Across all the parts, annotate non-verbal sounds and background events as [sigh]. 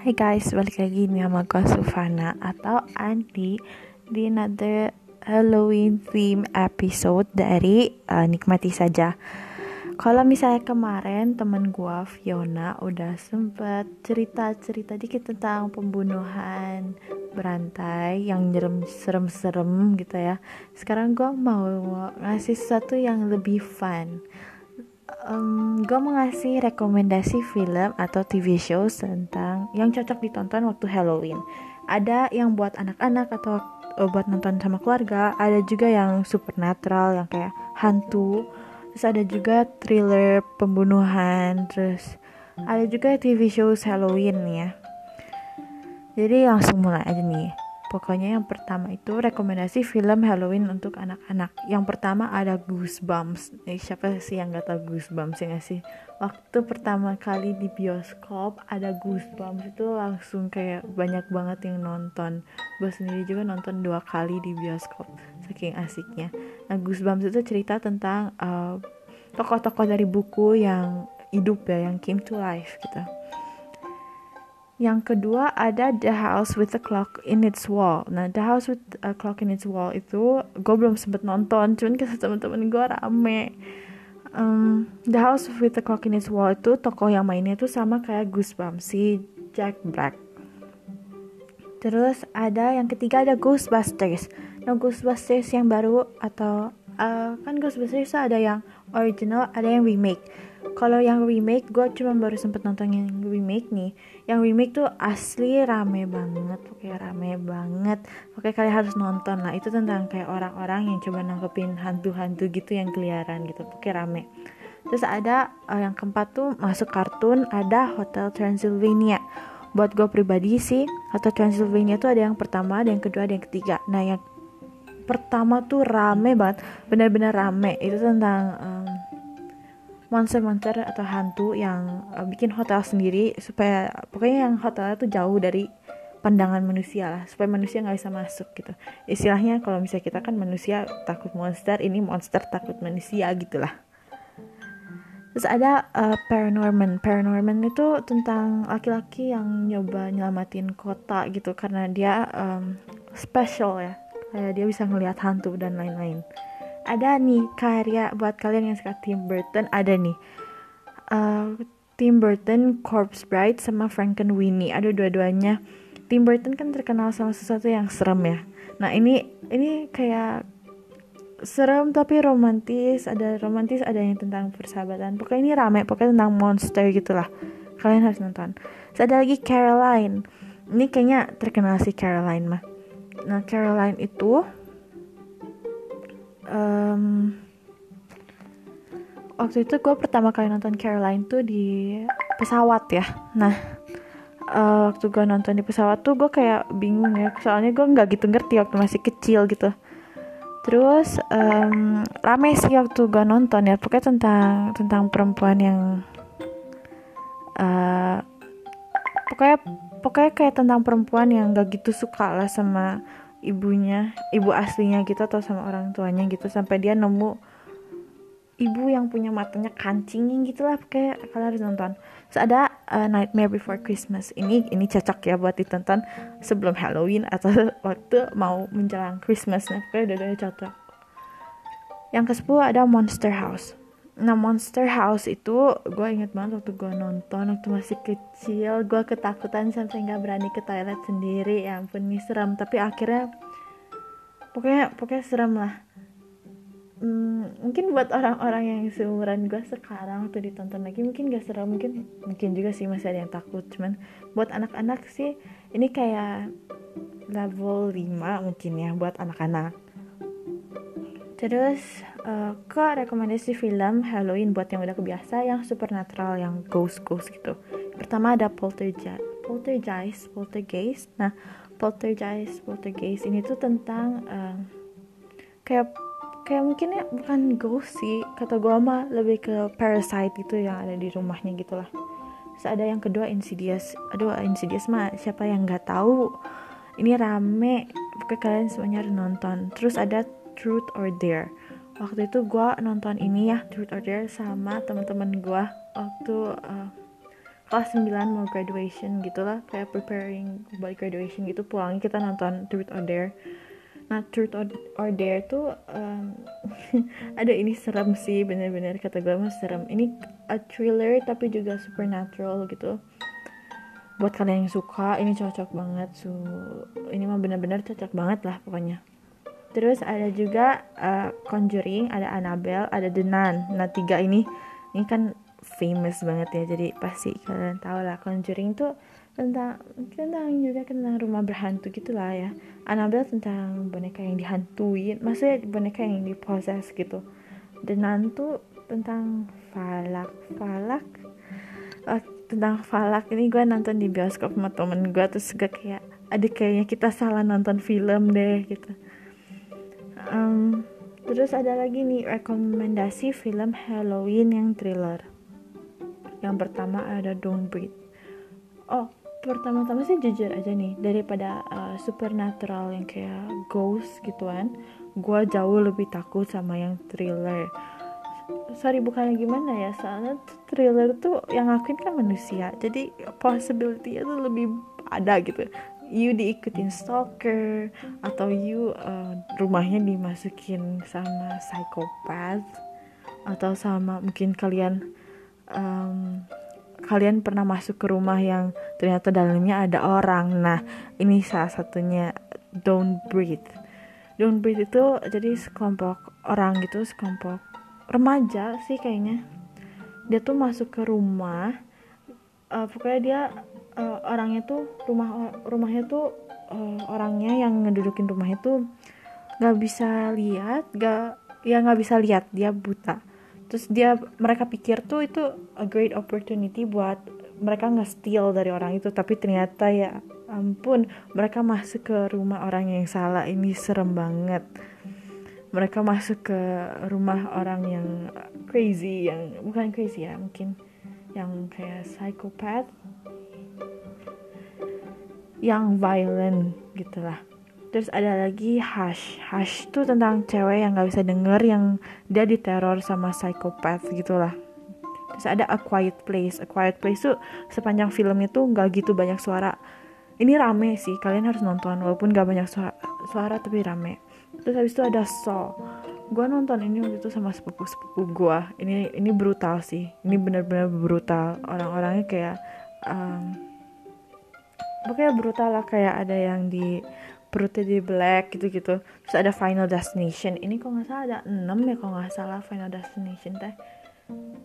Hai guys, balik lagi nih sama gue Sufana atau Andi di another Halloween theme episode dari uh, Nikmati Saja. Kalau misalnya kemarin temen gue Fiona udah sempet cerita-cerita dikit tentang pembunuhan berantai yang serem-serem gitu ya. Sekarang gue mau ngasih sesuatu yang lebih fun um, gue mau ngasih rekomendasi film atau TV show tentang yang cocok ditonton waktu Halloween. Ada yang buat anak-anak atau uh, buat nonton sama keluarga. Ada juga yang supernatural yang kayak hantu. Terus ada juga thriller pembunuhan. Terus ada juga TV show Halloween ya. Jadi langsung mulai aja nih. Pokoknya yang pertama itu rekomendasi film Halloween untuk anak-anak. Yang pertama ada Goosebumps. Eh, siapa sih yang gak tahu Goosebumps ya gak sih? Waktu pertama kali di bioskop ada Goosebumps itu langsung kayak banyak banget yang nonton. Gue sendiri juga nonton dua kali di bioskop. Saking asiknya. Nah Goosebumps itu cerita tentang tokoh tokoh-tokoh dari buku yang hidup ya, yang came to life gitu yang kedua ada The House with a Clock in Its Wall. Nah, The House with a Clock in Its Wall itu gue belum sempet nonton, cuman kata temen-temen gue rame. Um, The House with a Clock in Its Wall itu tokoh yang mainnya itu sama kayak Goosebumps si Jack Black. Terus ada yang ketiga ada Ghostbusters. Nah, Ghostbusters yang baru atau uh, kan Ghostbusters ada yang original, ada yang remake. Kalau yang remake gue cuma baru sempet nonton yang remake nih. Yang remake tuh asli rame banget oke rame banget. Oke kalian harus nonton lah. Itu tentang kayak orang-orang yang coba nangkepin hantu-hantu gitu yang keliaran gitu. Oke rame. Terus ada uh, yang keempat tuh masuk kartun ada Hotel Transylvania. Buat gue pribadi sih Hotel Transylvania tuh ada yang pertama ada yang kedua ada yang ketiga. Nah yang pertama tuh rame banget benar-benar rame. Itu tentang um, monster-monster atau hantu yang uh, bikin hotel sendiri supaya pokoknya yang hotelnya tuh jauh dari pandangan manusia lah supaya manusia nggak bisa masuk gitu. Istilahnya kalau misalnya kita kan manusia takut monster ini monster takut manusia gitulah. Terus ada uh, paranorman paranorman itu tentang laki-laki yang nyoba nyelamatin kota gitu karena dia um, special ya kayak dia bisa ngelihat hantu dan lain-lain. Ada nih karya buat kalian yang suka Tim Burton ada nih. Uh, Tim Burton Corpse Bride sama Frankenweenie. Ada dua-duanya. Tim Burton kan terkenal sama sesuatu yang serem ya. Nah ini ini kayak serem tapi romantis. Ada romantis ada yang tentang persahabatan. Pokoknya ini rame pokoknya tentang monster gitulah. Kalian harus nonton. Terus ada lagi Caroline. Ini kayaknya terkenal sih Caroline mah nah Caroline itu um, waktu itu gue pertama kali nonton Caroline tuh di pesawat ya. Nah uh, waktu gue nonton di pesawat tuh gue kayak bingung ya soalnya gue nggak gitu ngerti waktu masih kecil gitu. Terus um, rame sih waktu gue nonton ya pokoknya tentang tentang perempuan yang uh, pokoknya pokoknya kayak tentang perempuan yang gak gitu suka lah sama ibunya ibu aslinya gitu atau sama orang tuanya gitu sampai dia nemu ibu yang punya matanya kancingin gitulah kayak kalian harus nonton. Terus ada uh, Nightmare Before Christmas. Ini ini cocok ya buat ditonton sebelum Halloween atau [laughs] waktu mau menjelang Christmas nah kayak udah cocok. Yang ke 10 ada Monster House Nah Monster House itu gue inget banget waktu gue nonton waktu masih kecil gue ketakutan sampai nggak berani ke toilet sendiri. Ya ampun ini serem. Tapi akhirnya pokoknya pokoknya serem lah. Hmm, mungkin buat orang-orang yang seumuran gue sekarang tuh ditonton lagi mungkin gak serem mungkin mungkin juga sih masih ada yang takut. Cuman buat anak-anak sih ini kayak level 5 mungkin ya buat anak-anak terus uh, ke rekomendasi film Halloween buat yang udah kebiasa yang supernatural yang ghost ghost gitu. Pertama ada Poltergeist Poltergeist Poltergeist. Nah Poltergeist Poltergeist ini tuh tentang uh, kayak kayak mungkin ya bukan ghost sih kata gue mah lebih ke parasite itu yang ada di rumahnya gitulah terus ada yang kedua Insidious. Aduh Insidious mah siapa yang nggak tahu. Ini rame pokoknya kalian semuanya harus nonton. Terus ada Truth or Dare. Waktu itu gue nonton ini ya Truth or Dare sama teman-teman gue waktu uh, kelas 9 mau graduation gitulah kayak preparing buat graduation gitu pulang kita nonton Truth or Dare. Nah Truth or, Dare tuh um, [laughs] ada ini serem sih bener-bener kata gue mah serem. Ini a thriller tapi juga supernatural gitu. Buat kalian yang suka ini cocok banget so ini mah bener-bener cocok banget lah pokoknya terus ada juga uh, Conjuring ada Annabelle ada The Nun. Nah tiga ini ini kan famous banget ya. Jadi pasti kalian tahu lah Conjuring tuh tentang tentang juga tentang rumah berhantu gitulah ya. Annabelle tentang boneka yang dihantuin maksudnya boneka yang diproses gitu. Dan nantu tentang falak falak? Oh, tentang falak. Ini gue nonton di bioskop sama temen gue terus gue kayak ada kayaknya kita salah nonton film deh gitu um, terus ada lagi nih rekomendasi film Halloween yang thriller. Yang pertama ada Don't Breathe. Oh pertama-tama sih jujur aja nih daripada uh, supernatural yang kayak ghost gituan gue jauh lebih takut sama yang thriller. Sorry bukannya gimana ya soalnya thriller tuh yang ngakuin kan manusia jadi possibility itu lebih ada gitu you diikutin stalker atau you uh, rumahnya dimasukin sama psikopat atau sama mungkin kalian um, kalian pernah masuk ke rumah yang ternyata dalamnya ada orang. Nah ini salah satunya don't breathe. Don't breathe itu jadi sekelompok orang gitu sekelompok remaja sih kayaknya. Dia tuh masuk ke rumah uh, pokoknya dia uh, orangnya tuh rumah rumahnya tuh uh, orangnya yang ngedudukin rumah itu nggak bisa lihat nggak ya nggak bisa lihat dia buta. Terus dia mereka pikir tuh itu a great opportunity buat mereka nggak steal dari orang itu. Tapi ternyata ya ampun mereka masuk ke rumah orang yang salah. Ini serem banget. Mereka masuk ke rumah orang yang crazy yang bukan crazy ya mungkin yang kayak psychopath. Yang violent gitulah. Terus ada lagi Hush. Hush tuh tentang cewek yang gak bisa denger yang dia diteror sama psychopath gitulah. Terus ada A Quiet Place. A Quiet Place tuh sepanjang film itu gak gitu banyak suara. Ini rame sih kalian harus nonton walaupun gak banyak suara, suara tapi rame. Terus habis itu ada Saw gue nonton ini waktu itu sama sepupu sepupu gue ini ini brutal sih. Ini benar-benar brutal. Orang-orangnya kayak um, pokoknya brutal lah. Kayak ada yang di perutnya di black gitu-gitu. Terus ada Final Destination. Ini kok nggak salah ada 6 ya kok nggak salah Final Destination teh.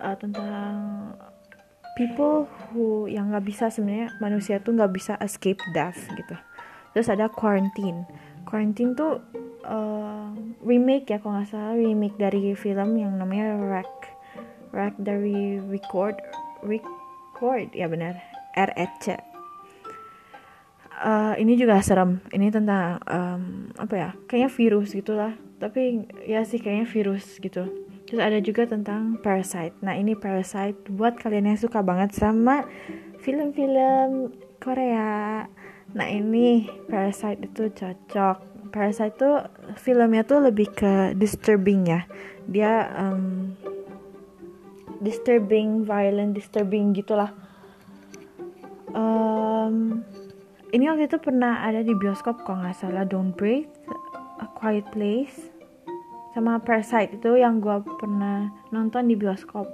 Uh, tentang people who yang nggak bisa sebenarnya manusia tuh nggak bisa escape death gitu. Terus ada Quarantine. Quarantine tuh uh, remake ya kok nggak salah remake dari film yang namanya Wreck Wreck dari Record Record ya benar REC uh, ini juga serem. Ini tentang um, apa ya kayaknya virus gitulah. Tapi ya sih kayaknya virus gitu. Terus ada juga tentang Parasite. Nah ini Parasite buat kalian yang suka banget sama film-film Korea. Nah ini Parasite itu cocok Parasite tuh filmnya tuh lebih ke disturbing ya. Dia um, disturbing violent disturbing gitulah. Um, ini waktu itu pernah ada di bioskop kok nggak salah Don't Breathe A Quiet Place sama Parasite itu yang gue pernah nonton di bioskop.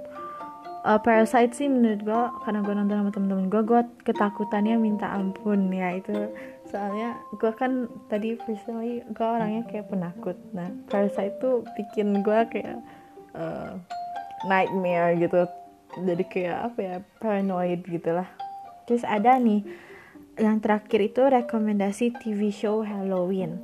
Uh, Parasite sih menurut gue karena gue nonton sama temen-temen gue gue ketakutannya minta ampun ya itu soalnya gue kan tadi personally gue orangnya kayak penakut. Nah Parasite itu bikin gue kayak uh, nightmare gitu. Jadi kayak apa ya paranoid gitu lah. Terus ada nih yang terakhir itu rekomendasi TV show Halloween.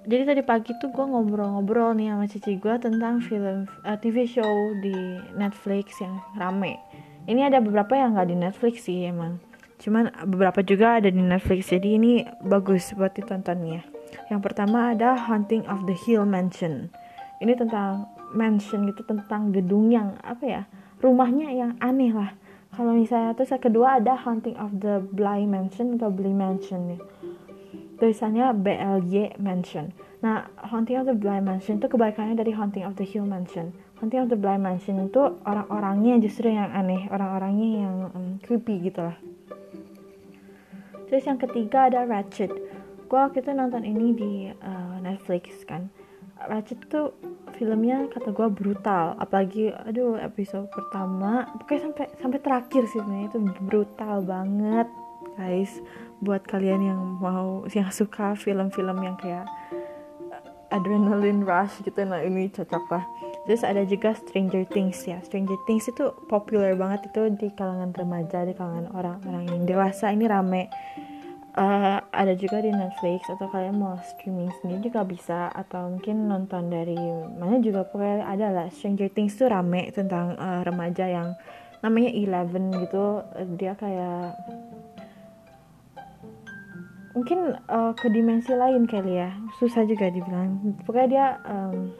Jadi tadi pagi tuh gue ngobrol-ngobrol nih sama cici gue tentang film uh, eh, TV show di Netflix yang rame. Ini ada beberapa yang nggak di Netflix sih emang cuman beberapa juga ada di Netflix jadi ini bagus buat ditontonnya. Yang pertama ada Haunting of the Hill Mansion. Ini tentang mansion gitu tentang gedung yang apa ya rumahnya yang aneh lah. Kalau misalnya terus yang kedua ada Haunting of the Bly Mansion atau Bly Mansion nih tulisannya BLY Mansion. Nah Haunting of the Bly Mansion itu kebaikannya dari Haunting of the Hill Mansion. Haunting of the Blind Mansion itu orang-orangnya justru yang aneh orang-orangnya yang um, creepy gitu lah terus yang ketiga ada Ratchet. Gue waktu itu nonton ini di uh, Netflix kan. Ratchet tuh filmnya kata gue brutal. Apalagi aduh episode pertama pokoknya sampai sampai terakhir sih sebenarnya. Itu brutal banget guys. Buat kalian yang mau yang suka film-film yang kayak adrenaline rush gitu nah ini cocok lah terus ada juga Stranger Things ya. Stranger Things itu populer banget itu di kalangan remaja di kalangan orang-orang yang dewasa. Ini rame. Uh, ada juga di Netflix atau kalian mau streaming sendiri juga bisa. Atau mungkin nonton dari mana juga pokoknya ada lah. Stranger Things tuh rame tentang uh, remaja yang namanya Eleven gitu. Dia kayak mungkin uh, ke dimensi lain kali ya. Susah juga dibilang. Pokoknya dia um,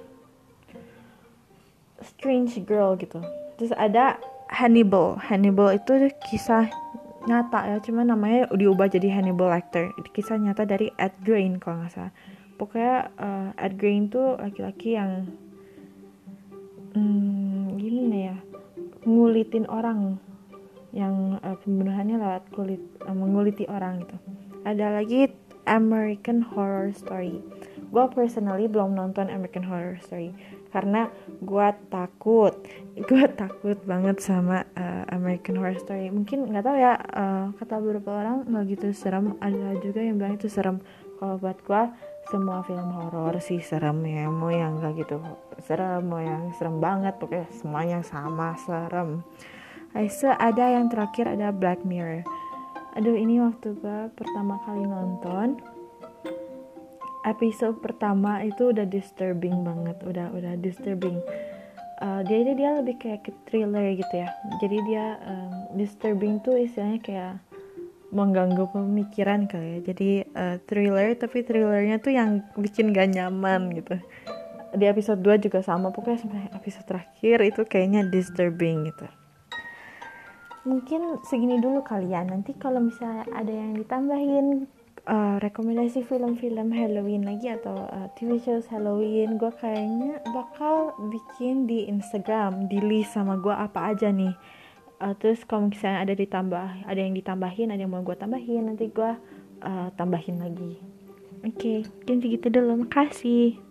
strange girl gitu. Terus ada Hannibal. Hannibal itu kisah nyata ya cuma namanya diubah jadi Hannibal Lecter. Kisah nyata dari Ed Gein kalau nggak salah. Pokoknya uh, Ed Gein tuh laki-laki yang hmm, gimana ya ngulitin orang yang uh, pembunuhannya lewat kulit uh, menguliti orang gitu. Ada lagi American Horror Story gue personally belum nonton American Horror Story karena gue takut. [laughs] Gue takut banget sama uh, American Horror Story. Mungkin nggak tahu ya uh, kata beberapa orang nggak gitu serem. Ada juga yang bilang itu serem. Kalau buat gue semua film horor sih serem ya. Mau yang nggak gitu serem. Mau yang serem banget pokoknya semuanya sama serem. Aisa ada yang terakhir ada Black Mirror. Aduh ini waktu gue pertama kali nonton episode pertama itu udah disturbing banget udah udah disturbing. Uh, dia dia dia lebih kayak thriller gitu ya. Jadi dia um, disturbing tuh istilahnya kayak mengganggu pemikiran kali ya. Jadi uh, thriller tapi thrillernya tuh yang bikin gak nyaman gitu. Di episode 2 juga sama pokoknya sampai episode terakhir itu kayaknya disturbing gitu. Mungkin segini dulu kalian nanti kalau misalnya ada yang ditambahin uh, rekomendasi film-film Halloween lagi atau uh, TV shows Halloween gue kayaknya bakal bikin di Instagram di list sama gue apa aja nih. Uh, terus kalau misalnya ada ditambah ada yang ditambahin ada yang mau gue tambahin nanti gue uh, tambahin lagi. Oke okay, jadi gitu dulu. Makasih